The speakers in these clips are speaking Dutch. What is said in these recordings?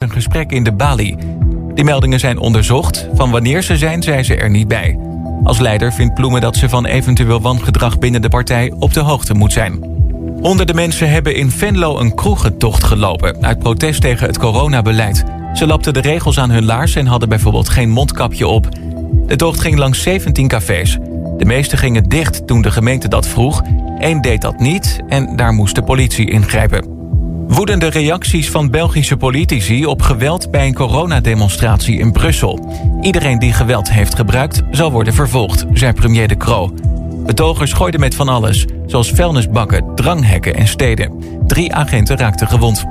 Een gesprek in de Bali. Die meldingen zijn onderzocht. Van wanneer ze zijn, zijn ze er niet bij. Als leider vindt Ploemen dat ze van eventueel wangedrag binnen de partij op de hoogte moet zijn. Honderden mensen hebben in Venlo een kroegentocht gelopen... uit protest tegen het coronabeleid. Ze lapten de regels aan hun laars en hadden bijvoorbeeld geen mondkapje op. De tocht ging langs 17 cafés. De meeste gingen dicht toen de gemeente dat vroeg. Eén deed dat niet en daar moest de politie ingrijpen. Woedende reacties van Belgische politici op geweld bij een coronademonstratie in Brussel. Iedereen die geweld heeft gebruikt zal worden vervolgd, zei premier De Croo. Betogers gooiden met van alles, zoals vuilnisbakken, dranghekken en steden. Drie agenten raakten gewond.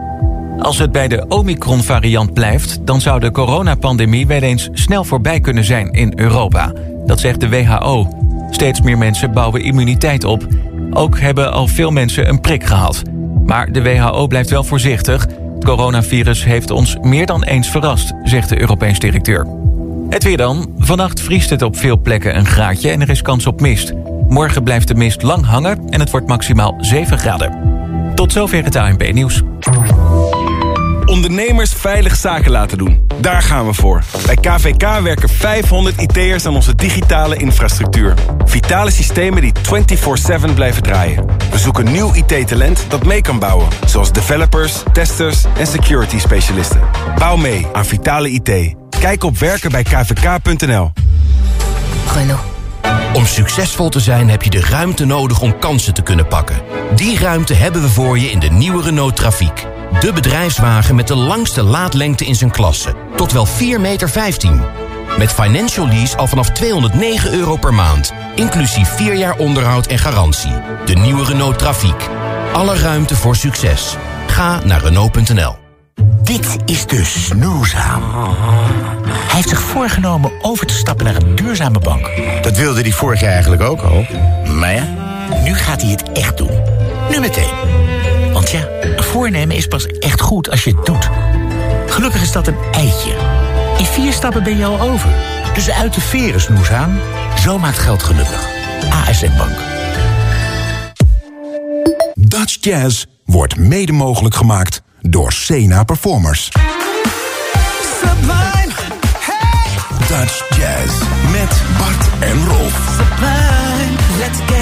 Als het bij de Omicron-variant blijft... dan zou de coronapandemie wel eens snel voorbij kunnen zijn in Europa. Dat zegt de WHO. Steeds meer mensen bouwen immuniteit op. Ook hebben al veel mensen een prik gehad. Maar de WHO blijft wel voorzichtig. Het coronavirus heeft ons meer dan eens verrast, zegt de Europees directeur. Het weer dan. Vannacht vriest het op veel plekken een graadje en er is kans op mist. Morgen blijft de mist lang hangen en het wordt maximaal 7 graden. Tot zover het ANP-nieuws. Ondernemers veilig zaken laten doen. Daar gaan we voor. Bij KVK werken 500 IT'ers aan onze digitale infrastructuur. Vitale systemen die 24-7 blijven draaien. We zoeken nieuw IT-talent dat mee kan bouwen. Zoals developers, testers en security specialisten. Bouw mee aan Vitale IT. Kijk op werkenbijkvk.nl Renault. Om succesvol te zijn heb je de ruimte nodig om kansen te kunnen pakken. Die ruimte hebben we voor je in de nieuwe Renault Trafiek. De bedrijfswagen met de langste laadlengte in zijn klasse. Tot wel 4,15 meter. Met financial lease al vanaf 209 euro per maand. Inclusief 4 jaar onderhoud en garantie. De nieuwe Renault Trafiek. Alle ruimte voor succes. Ga naar Renault.nl. Dit is de snoezaam. Hij heeft zich voorgenomen over te stappen naar een duurzame bank. Dat wilde hij vorig jaar eigenlijk ook al. Maar ja, nu gaat hij het echt doen. Nu meteen. Want ja, een voornemen is pas echt goed als je het doet. Gelukkig is dat een eitje. In vier stappen ben je al over. Dus uit de veren, snoeshaan. Zo maakt geld gelukkig. ASN Bank. Dutch Jazz wordt mede mogelijk gemaakt door Sena Performers. Sublime, hey! Dutch Jazz met Bart en Rolf. Sublime, let's get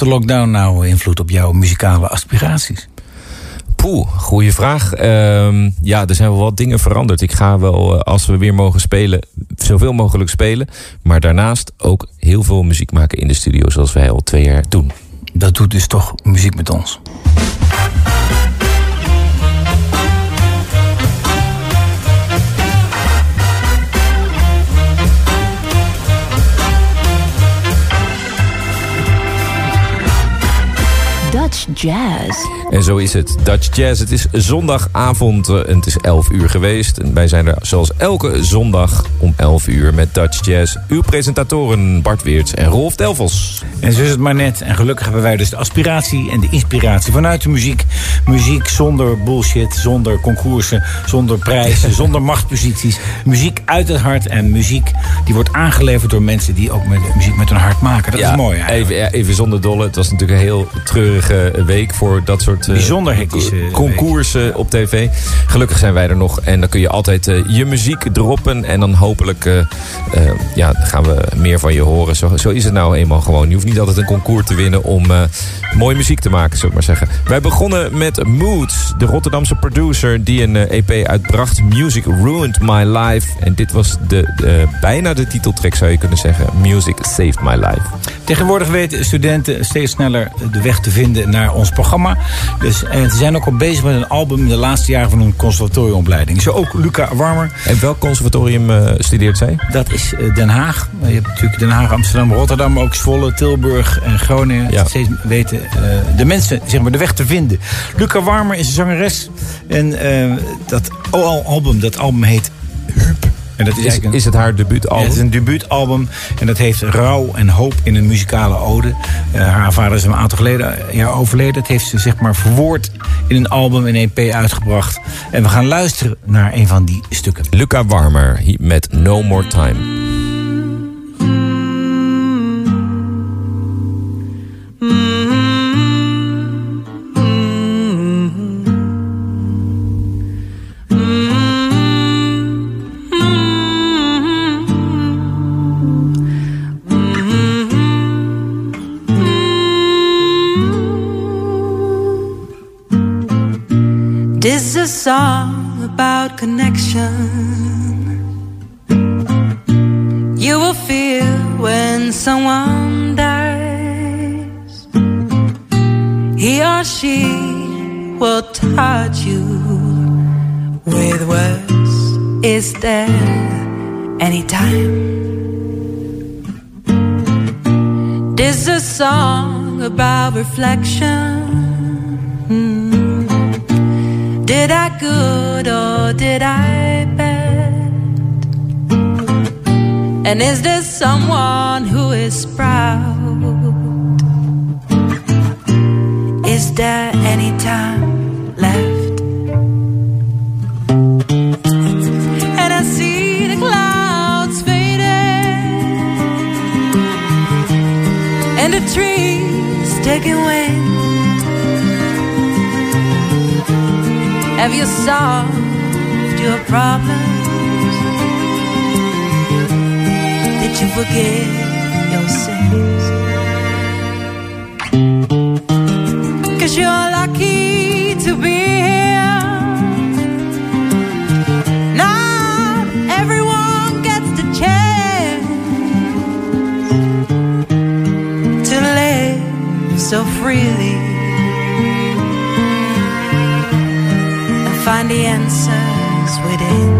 de lockdown nou invloed op jouw muzikale aspiraties? Poeh, goede vraag. Ehm, ja, er zijn wel wat dingen veranderd. Ik ga wel, eh, als we weer mogen spelen, zoveel mogelijk spelen. Maar daarnaast ook heel veel muziek maken in de studio, zoals wij al twee jaar doen. Dat doet dus toch muziek met ons. Dutch Jazz. En zo is het. Dutch Jazz. Het is zondagavond eh, en het is 11 uur geweest. En wij zijn er zoals elke zondag om 11 uur met Dutch Jazz. Uw presentatoren Bart Weerts en Rolf Delvels. En zo is het maar net. En gelukkig hebben wij dus de aspiratie en de inspiratie vanuit de muziek. Muziek zonder bullshit, zonder concoursen, zonder prijzen, zonder machtsposities. Muziek uit het hart en muziek die wordt aangeleverd door mensen die ook met, muziek met hun hart maken. Dat is mooi eigenlijk. Even, even zonder dolle. Het was natuurlijk een heel treurige week voor dat soort eh, Bijzonder hectische week. concoursen op tv. Gelukkig zijn wij er nog. En dan kun je altijd eh, je muziek droppen. En dan hopelijk eh, eh, ja, gaan we meer van je horen. Zo, zo is het nou eenmaal gewoon. Je hoeft niet altijd een concours te winnen om eh, mooie muziek te maken, zullen we maar zeggen. Wij begonnen met Moods, de Rotterdamse producer die een eh, EP uitbracht. Music Ruined My Life. En dit was de, eh, bijna de titeltrack zou je kunnen zeggen. Music Saved My Life. Tegenwoordig weten studenten steeds sneller de weg te vinden naar ons programma. Dus en ze zijn ook al bezig met een album in de laatste jaren van hun conservatoriumopleiding. Zo ook Luca Warmer. En welk conservatorium eh, studeert zij? Dat is eh, Den Haag. Je hebt natuurlijk Den Haag, Amsterdam, Rotterdam, ook Zwolle, Tilburg en Groningen. Ja. Steeds weten eh, de mensen zeg maar, de weg te vinden. Luca Warmer is een zangeres. En eh, dat al- album, dat album heet. En dat is, Is, eigenlijk een- is het haar debuutalbum? ja, het is een debuutalbum en dat heeft rouw en hoop in een muzikale ode. Eh, haar vader is een aantal geleden eh, jaar overleden. Dat heeft ze zeg maar verwoord in een album, in een EP uitgebracht. En we gaan luisteren naar een van die stukken. Luca Warmer met No More Time. Song reflection. Hmm. Did I good or did I bad? And is there someone who is proud? Is there any time trees taking. Have you solved your problems? Did you forget your sins? Cause you're lucky to be freely. and find the answers within.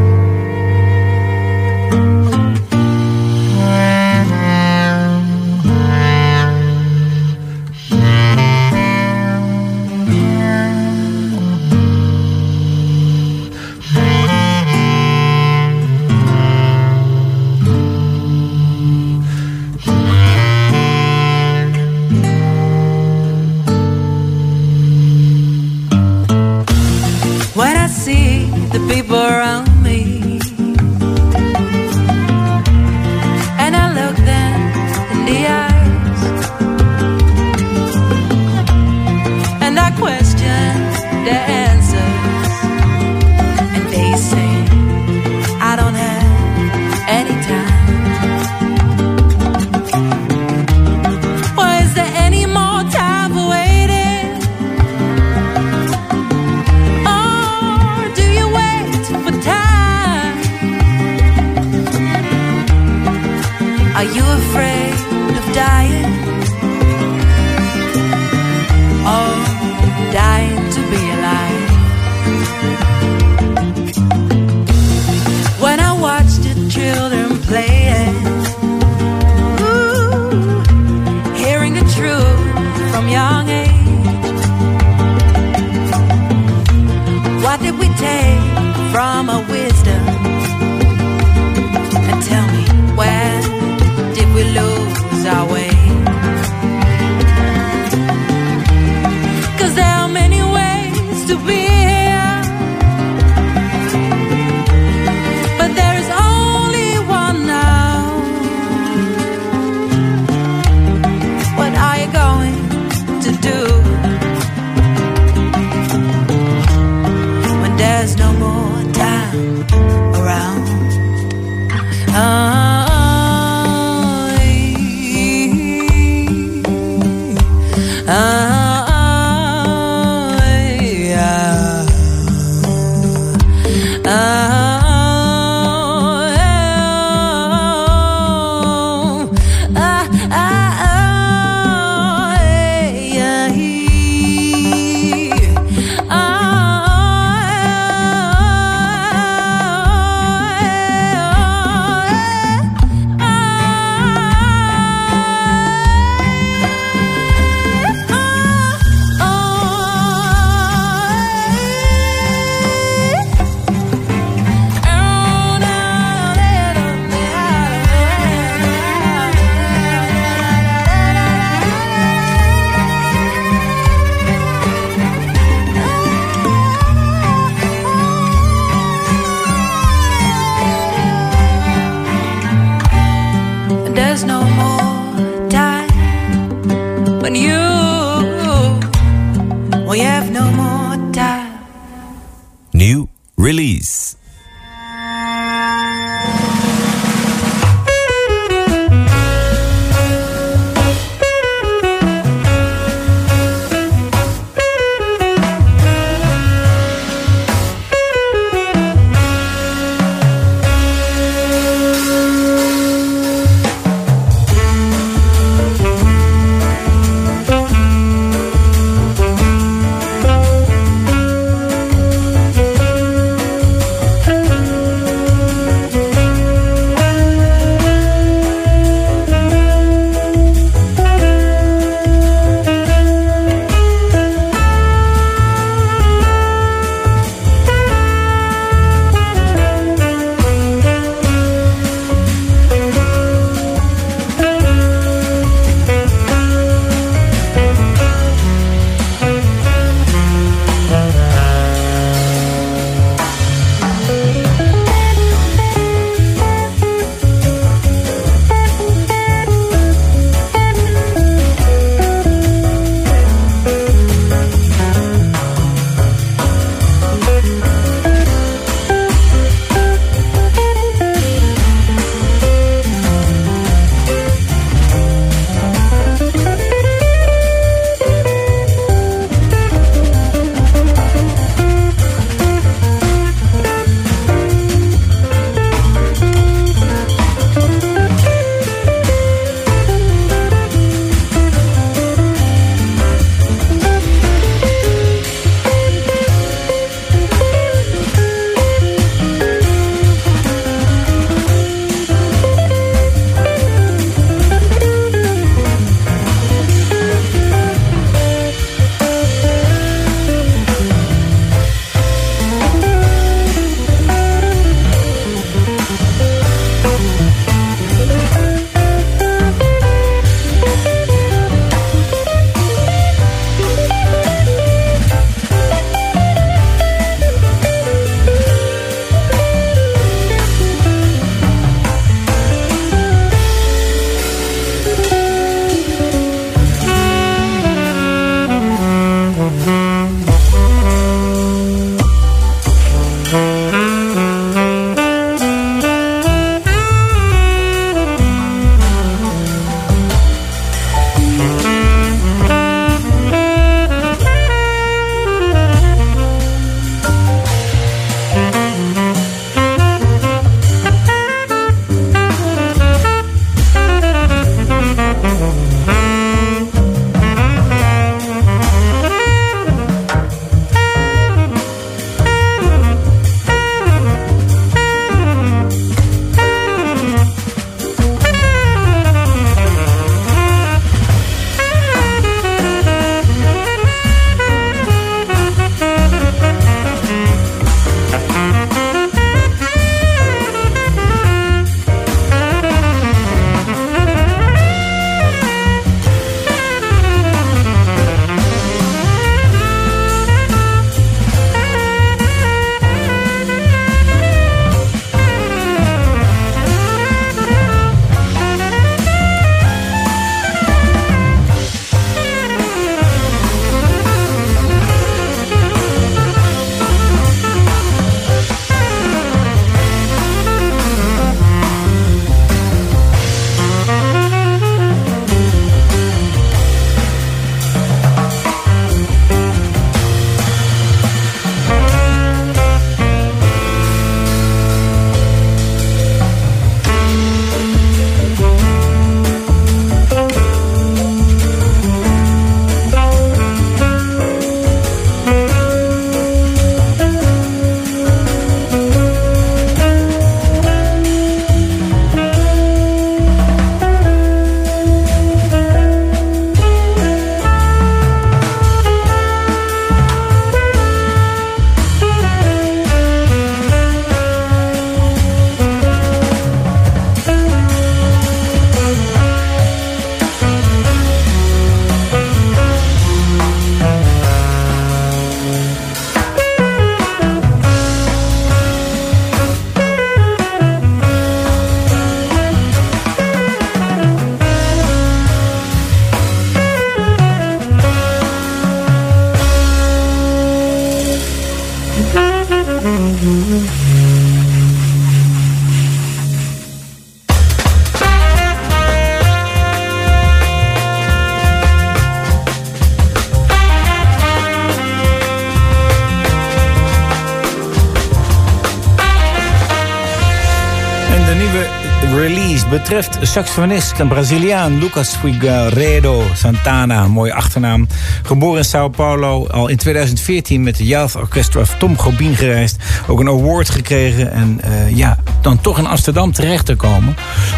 Betreft saxofonist en Braziliaan Lucas Figueiredo Santana, mooie achternaam. Geboren in Sao Paulo, al in 2014 met de Youth Orchestra of Tom Gobin gereisd. Ook een award gekregen en uh, ja, dan toch in Amsterdam terecht te komen.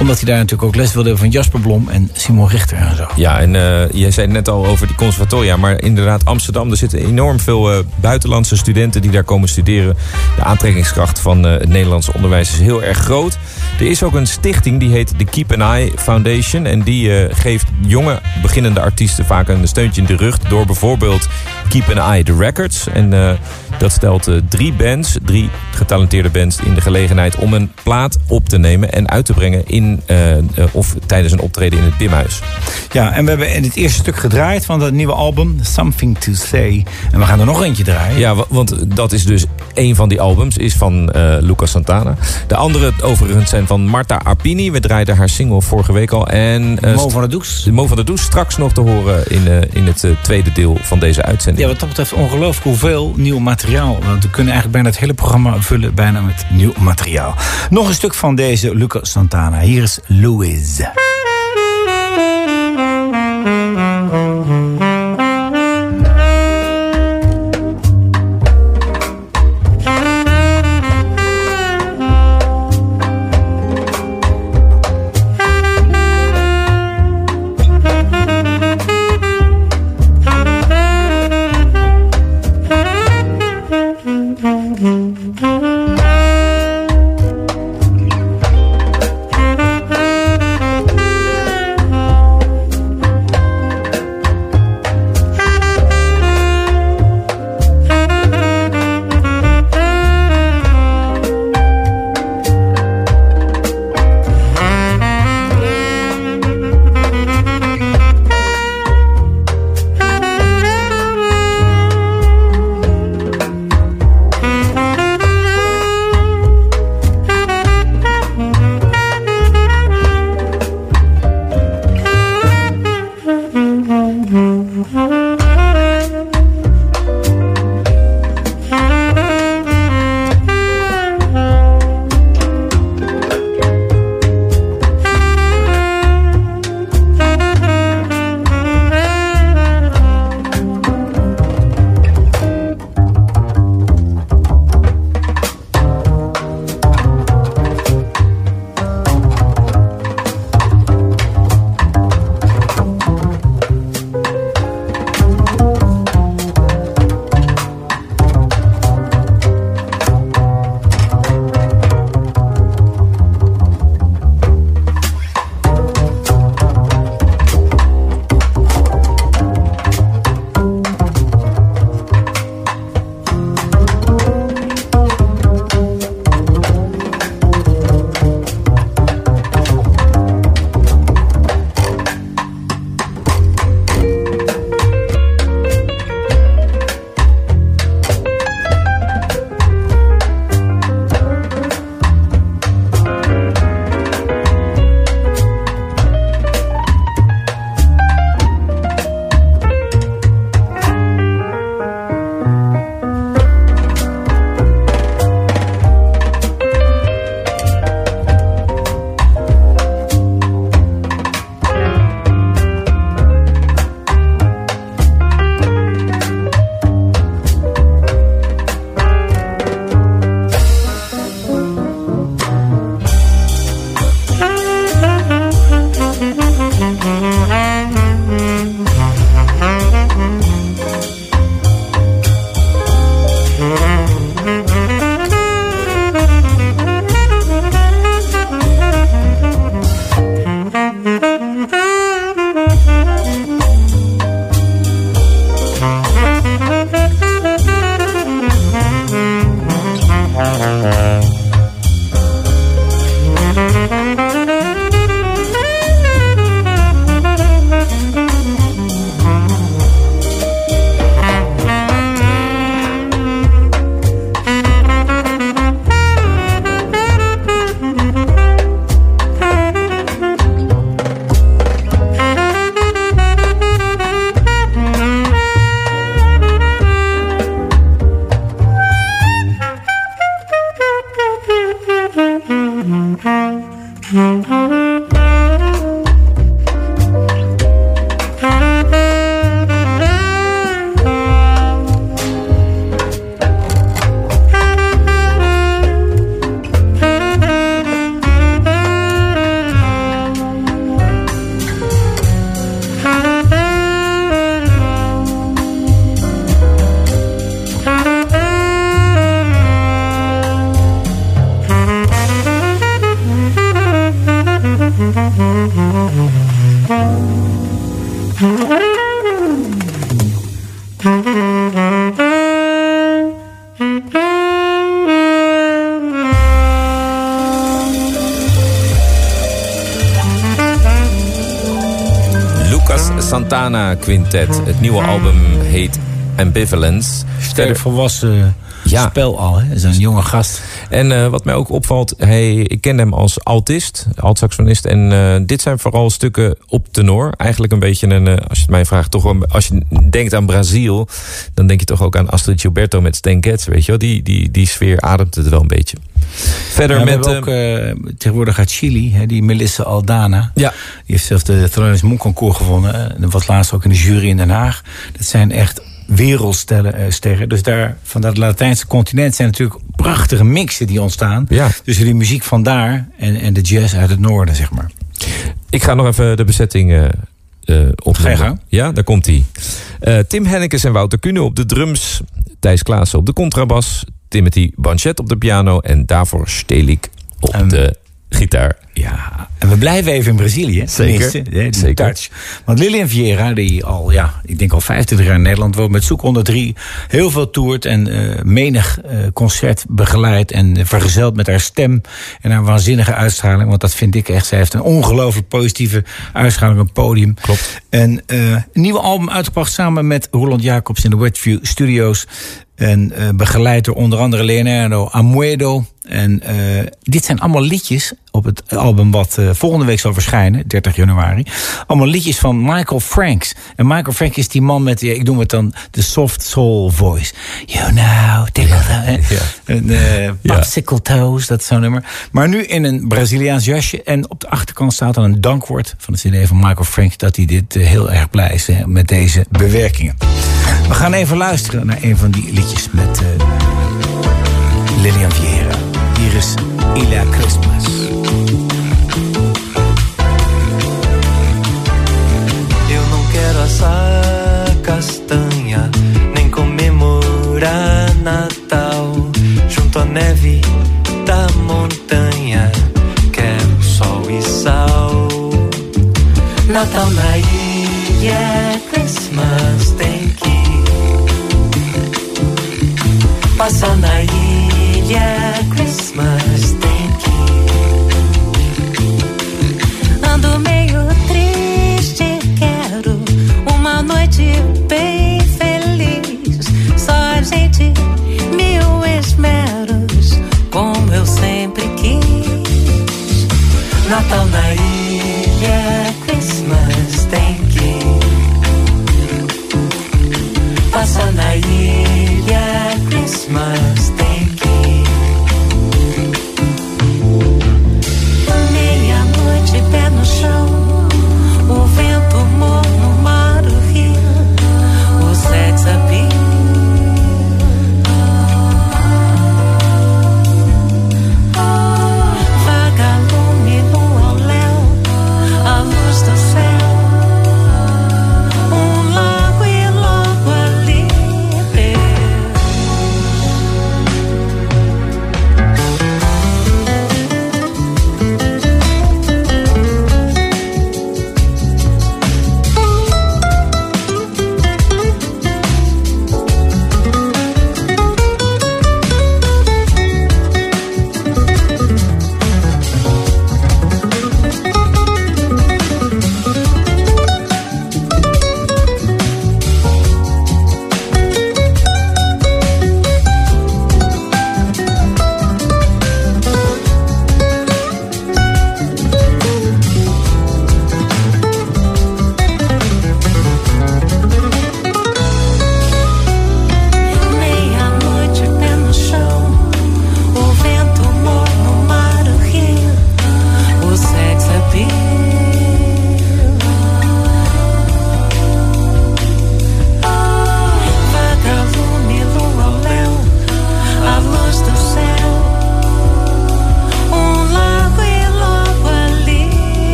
Omdat hij daar natuurlijk ook les wilde van Jasper Blom en Simon Richter en zo. Ja, en uh, jij zei net al over die conservatoria, maar inderdaad Amsterdam, er zitten enorm veel uh, buitenlandse studenten die daar komen studeren. De aantrekkingskracht van het Nederlandse onderwijs is heel erg groot. Er is ook een stichting die heet de Keep an Eye Foundation. En die uh, geeft jonge beginnende artiesten vaak een steuntje in de rug. Door bijvoorbeeld Keep an Eye The Records. En uh, dat stelt uh, drie bands, drie getalenteerde bands in de gelegenheid om een plaat op te nemen en uit te brengen in, of tijdens een optreden in het Bimhuis. Ja, en we hebben in het eerste stuk gedraaid van dat nieuwe album Something to Say. En we gaan er nog eentje draaien. Ja, want dat is dus een van die albums, is van Lucas Santana. De andere overigens zijn van Marta Arpini. We draaiden haar single vorige week al. En, uh, Mo van der Does. Mo van der Does straks nog te horen in, uh, in het uh, tweede deel van deze uitzending. Ja, wat dat betreft ongelooflijk hoeveel nieuw materiaal. Want we kunnen eigenlijk bijna het hele programma vullen bijna met nieuw materiaal. Nog een stuk van deze Lucas Santana. Hier is Louise. Quintet. Het nieuwe album heet Ambivalence. Sterk volwassen Ja. spel al, hè? Is een jonge gast. En eh, wat mij ook opvalt, hij, ik kende hem als altist, altsaxonist. En eh, dit zijn vooral stukken op tenor. Eigenlijk een beetje een, eh, als je het mij vraagt, toch wel, als je denkt aan Brazil, dan denk je toch ook aan Astrid Gilberto met Stan Getz, weet je wel. Die, die, die sfeer ademt het wel een beetje. Verder Ja, met... hebben ook eh, eh, tegenwoordig uit Chili, hè, die Melissa Aldana. Ja. Die heeft zelf de Thelonious Monk concours gewonnen. eh, En dat was laatst ook in de jury in Den Haag. Dat zijn echt wereldsterren. eh, sterren. Dus daar, van dat Latijnse continent zijn natuurlijk prachtige mixen die ontstaan. Ja. Tussen die muziek van daar en, en de jazz uit het noorden, zeg maar. Ik ga nog even de bezetting eh eh gang. Ja, daar komt hij. Tim Hennekes en Wouter Kuhne op de drums. Thijs Klaassen op de contrabas. Timothy Banchet op de piano. En daarvoor Stelik op de gitaar. Ja, en we blijven even in Brazilië. Zeker, tenminste, zeker. touch. Want Lilian Vieira, die al, ja, ik denk al 25 jaar in Nederland woont met Zoek 103, heel veel toert en eh, menig eh, concert begeleidt en vergezeld met haar stem en haar waanzinnige uitstraling. Want dat vind ik echt. Zij heeft een ongelooflijk positieve uitstraling op het podium. Klopt. En eh, een nieuwe album uitgebracht samen met Roland Jacobs in de Westview Studios. En eh, begeleid door onder andere Leonardo Amuedo. En eh, dit zijn allemaal liedjes op het album wat eh, volgende week zal verschijnen, 30 januari. Allemaal liedjes van Michael Franks. En Michael Franks is die man met, ja, ik noem het dan, de soft soul voice. You know, tickle Ja. Eh, Popsicle Toes, dat is zo'n nummer. Maar nu in een Braziliaans jasje. En op de achterkant staat dan een dankwoord van de cd van Michael Franks... dat hij dit heel erg blij is hè, met deze bewerkingen. We gaan even luisteren naar een van die liedjes met eh, Lilian Vieira. Hier is Ila Christmas. Eu não quero assar castanha, nem comemorar Natal. Junto à neve da montanha, quero sol e sal. Natal na ilha, passar na ilha, Christmas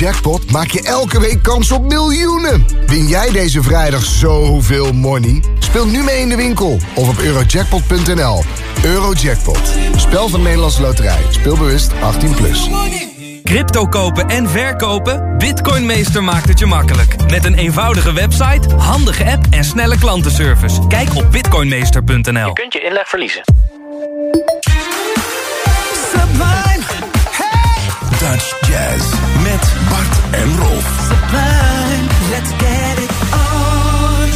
Met Eurojackpot maak je elke week kans op miljoenen. Win jij deze vrijdag zoveel money? Speel nu mee in de winkel of op eurojackpot.nl. Eurojackpot. Spel van Nederlandse Loterij. Speelbewust 18+. Plus. Crypto kopen en verkopen? Bitcoinmeester maakt het je makkelijk. Met een eenvoudige website, handige app en snelle klantenservice. Kijk op bitcoinmeester.nl. Je kunt je inleg verliezen. Sublime. Hey. Dutch Jazz en Rolf. Sublime, let's get it on.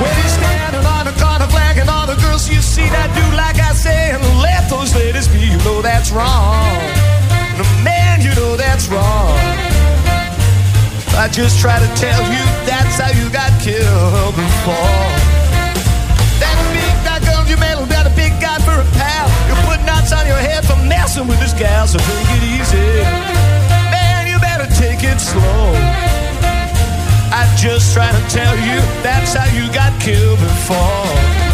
When standing on the corner flag and all the girls you see that do like I say and let those ladies be, you know that's wrong. I just try to tell you that's how you got killed before. That big guy girl you met got a big guy for a pal. You put knots on your head for messing with this gal, so take it easy. Man, you better take it slow. I just try to tell you that's how you got killed before.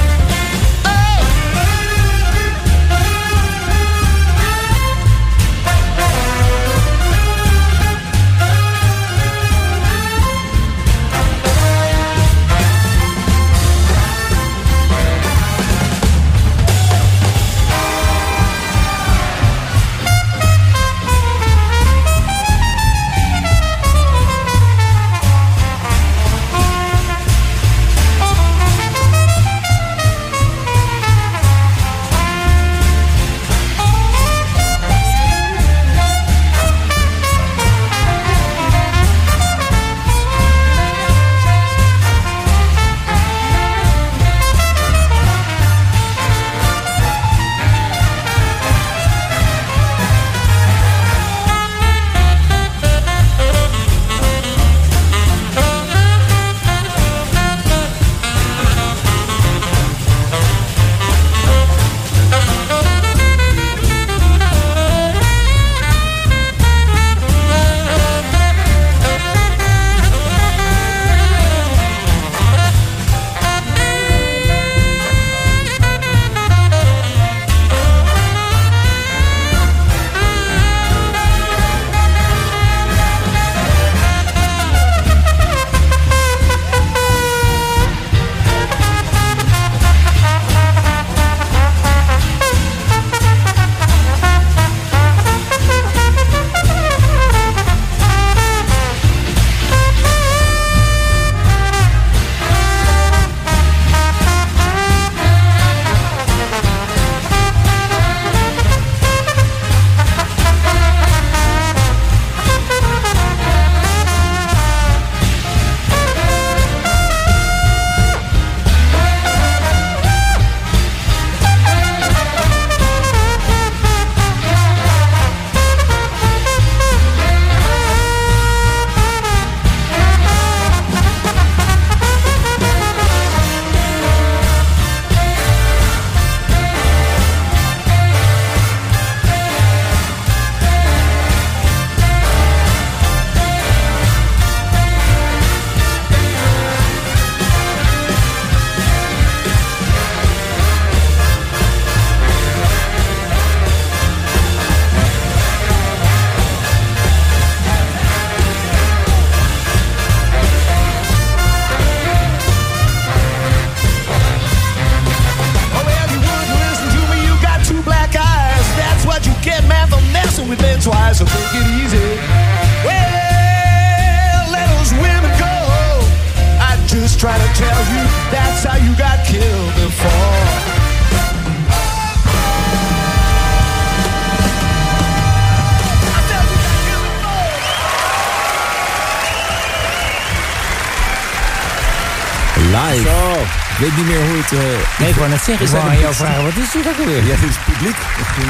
Wou zijn aan jou vragen, wat is dit ook alweer? Ja, dit is publiek.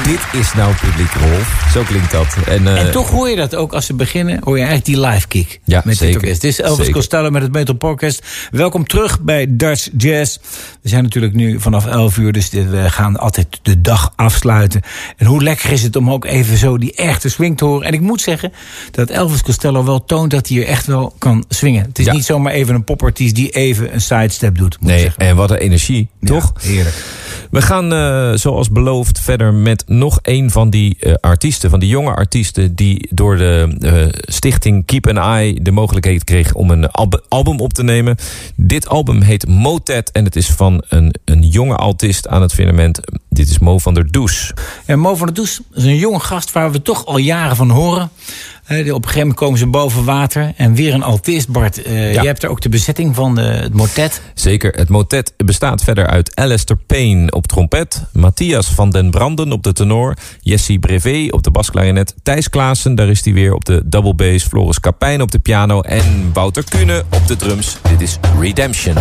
Dit is nou publiek, Rolf. Zo klinkt dat. En, eh, En toch hoor je dat ook als ze beginnen, hoor je eigenlijk die live kick. Ja, met zeker. Dit orkest. Dit is Elvis Zeker. Costello met het Metal Podcast. Welkom terug bij Dutch Jazz. We zijn natuurlijk nu vanaf 11 uur, dus we gaan altijd de dag afsluiten. En hoe lekker is het om ook even zo die echte swing te horen. En ik moet zeggen dat Elvis Costello wel toont dat hij er echt wel kan swingen. Het is Ja. niet zomaar even een popartiest die even een sidestep doet. Moet Nee, en wat een energie, toch? Heerlijk. We gaan, eh, zoals beloofd, verder met nog een van die eh, artiesten, van die jonge artiesten, die door de eh, stichting Keep an Eye de mogelijkheid kreeg om een alb- album op te nemen. Dit album heet Motet en het is van een, een jonge altist aan het firmament. Dit is Mo van der Does. En Mo van der Does is een jonge gast waar we toch al jaren van horen. Op een gegeven moment komen ze boven water. En weer een altist, Bart. Ja. Je hebt er ook de bezetting van eh, het motet. Zeker, het motet bestaat verder uit Alistair Payne op trompet, Matthias van den Branden op de tenor, Jesse Brevet op de basklarinet, Thijs Klaassen, daar is hij weer op de double bass, Floris Kapijn op de piano en Wouter Kuhne op de drums. Dit is Redemption.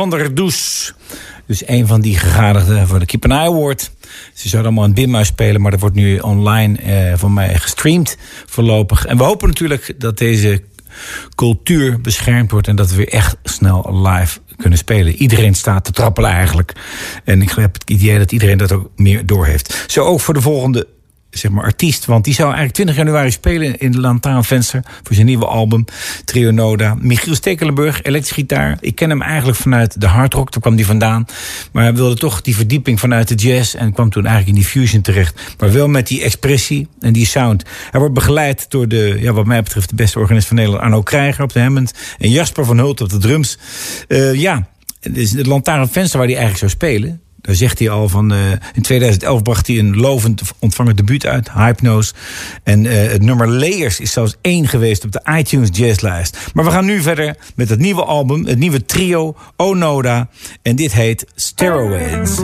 Van der Does. Dus een van die gegadigden voor de Keep an Eye Award. Ze zouden allemaal een Bimhuis spelen, maar dat wordt nu online eh, van mij gestreamd voorlopig. En we hopen natuurlijk dat deze cultuur beschermd wordt en dat we weer echt snel live kunnen spelen. Iedereen staat te trappelen eigenlijk. En ik heb het idee dat iedereen dat ook meer doorheeft. Zo ook voor de volgende zeg maar, artiest. Want die zou eigenlijk 20 januari spelen in de Lantaarnvenster... voor zijn nieuwe album, Trio Noda. Michiel Stekelenburg, elektrische gitaar. Ik ken hem eigenlijk vanuit de hardrock, daar kwam hij vandaan. Maar hij wilde toch die verdieping vanuit de jazz... en kwam toen eigenlijk in die fusion terecht. Maar wel met die expressie en die sound. Hij wordt begeleid door de, ja, wat mij betreft... de beste organist van Nederland, Arno Krijger op de Hammond... en Jasper van Hult op de drums. Uh, ja, dus het Lantaarnvenster waar hij eigenlijk zou spelen... Daar zegt hij al van. Uh, in 2011 bracht hij een lovend ontvangen debuut uit, Hypnose. En uh, het nummer Layers is zelfs één geweest op de iTunes Jazzlijst. Maar we gaan nu verder met het nieuwe album, het nieuwe trio Onoda. En dit heet Steroids.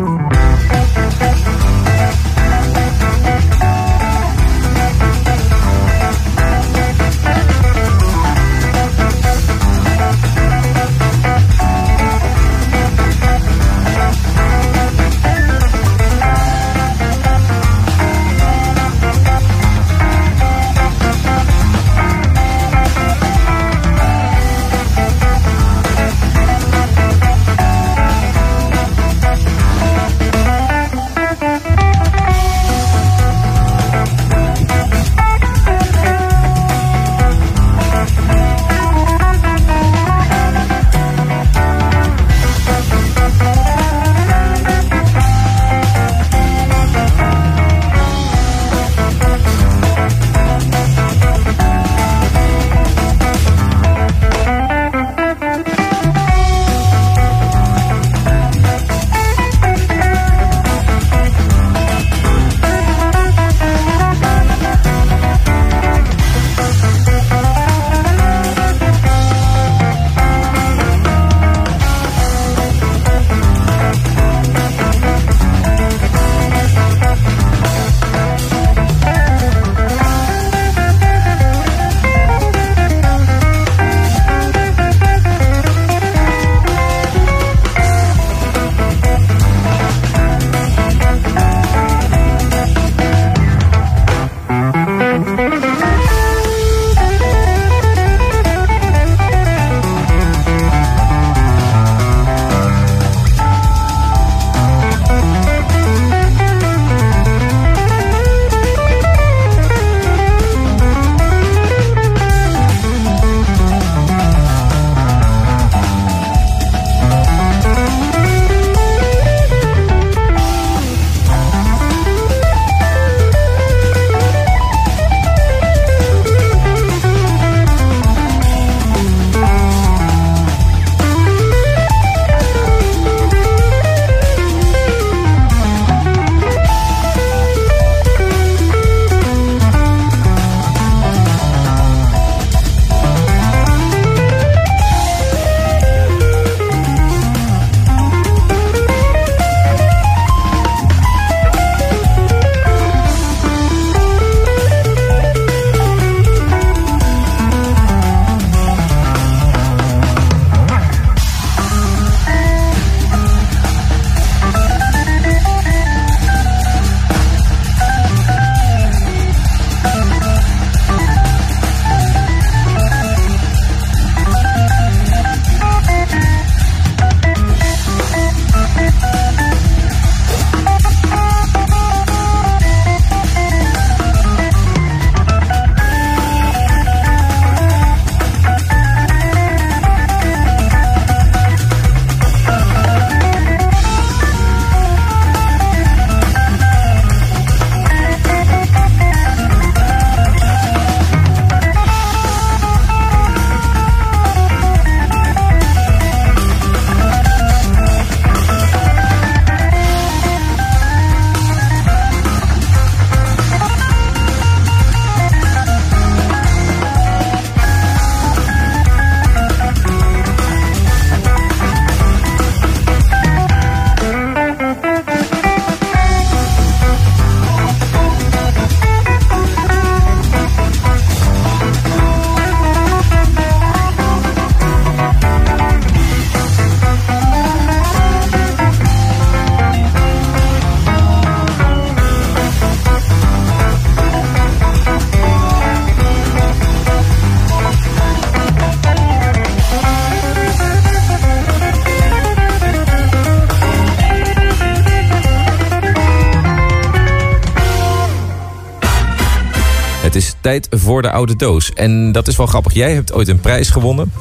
Tijd voor de oude doos. En dat is wel grappig. Jij hebt ooit een prijs gewonnen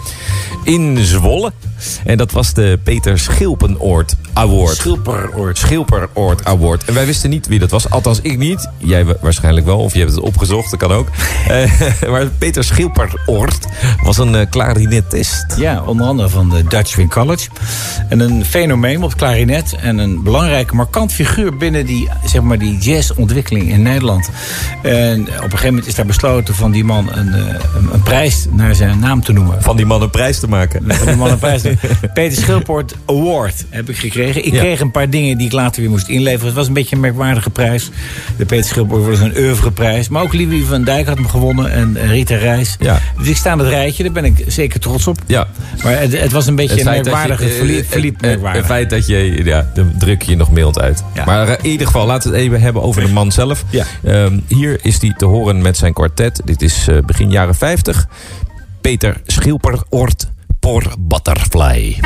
in Zwolle. En dat was de Peter Schilpenoord Award. Schilperoord. Schilperoord Award. En wij wisten niet wie dat was. Althans, ik niet. Jij wa- waarschijnlijk wel. Of je hebt het opgezocht. Dat kan ook. Eh, maar Peter Schilperoord was een eh, klarinetist. Ja, onder andere van de Dutch Wing College. En een fenomeen op klarinet. En een belangrijke, markant figuur binnen die, zeg maar, die jazzontwikkeling in Nederland. En op een gegeven moment is daar besloten van die man een, eh, een, een prijs naar zijn naam te noemen. Van die man een prijs te maken. Van die man een prijs. Peter Schilpoort Award heb ik gekregen. Ik Ja. kreeg een paar dingen die ik later weer moest inleveren. Het was een beetje een merkwaardige prijs. De Peter Schilpoort was een oeuvreprijs. Maar ook Livie van Dijk had hem gewonnen. En Rita Reis. Ja. Dus ik sta aan het rijtje. Daar ben ik zeker trots op. Ja. Maar het, het was een beetje een merkwaardige eh, verliep, verliep eh, merkwaardig. Het feit dat je, ja, dan druk je nog mild uit. Ja. Maar in ieder geval, laten we het even hebben over de man zelf. Ja. Ehm, hier is hij te horen met zijn Dit is eh, begin jaren 50. Peter Schilperoort Por Butterfly.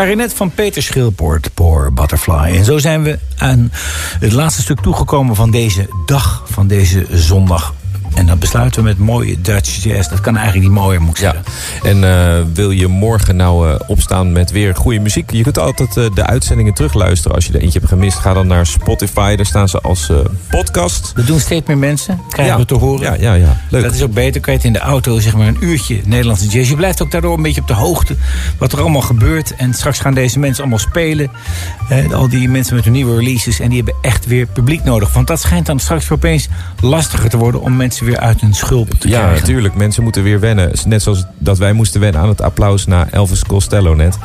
Klarinet van Peter Schilpoort, Poor Butterfly. En zo zijn we aan het laatste stuk toegekomen van deze dag, van deze zondag. En dan besluiten we met mooie Dutch jazz. Dat kan eigenlijk niet mooier, moet ik Ja. zeggen. En eh, wil je morgen nou eh, opstaan met weer goede muziek? Je kunt altijd eh, de uitzendingen terugluisteren. Als je er eentje hebt gemist, ga dan naar Spotify. Daar staan ze als podcast. Dat doen steeds meer mensen, krijgen Ja. we te horen. Ja, ja, ja. Leuk. Dat is ook beter. Kan je het in de auto, zeg maar, een uurtje Nederlandse jazz. Je blijft ook daardoor een beetje op de hoogte wat er allemaal gebeurt. En straks gaan deze mensen allemaal spelen. Al die mensen met hun nieuwe releases. En die hebben echt weer publiek nodig. Want dat schijnt dan straks opeens lastiger te worden om mensen weer uit hun schulp te Ja, krijgen. natuurlijk. Mensen moeten weer wennen. Net zoals dat wij moesten wennen aan het applaus na Elvis Costello net.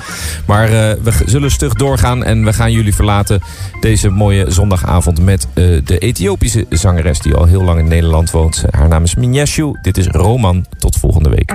Maar eh, we zullen stug doorgaan en we gaan jullie verlaten deze mooie zondagavond met eh, de Ethiopische zangeres die al heel lang in Nederland woont. Haar naam is Minyeshu. Dit is Roman. Tot volgende week.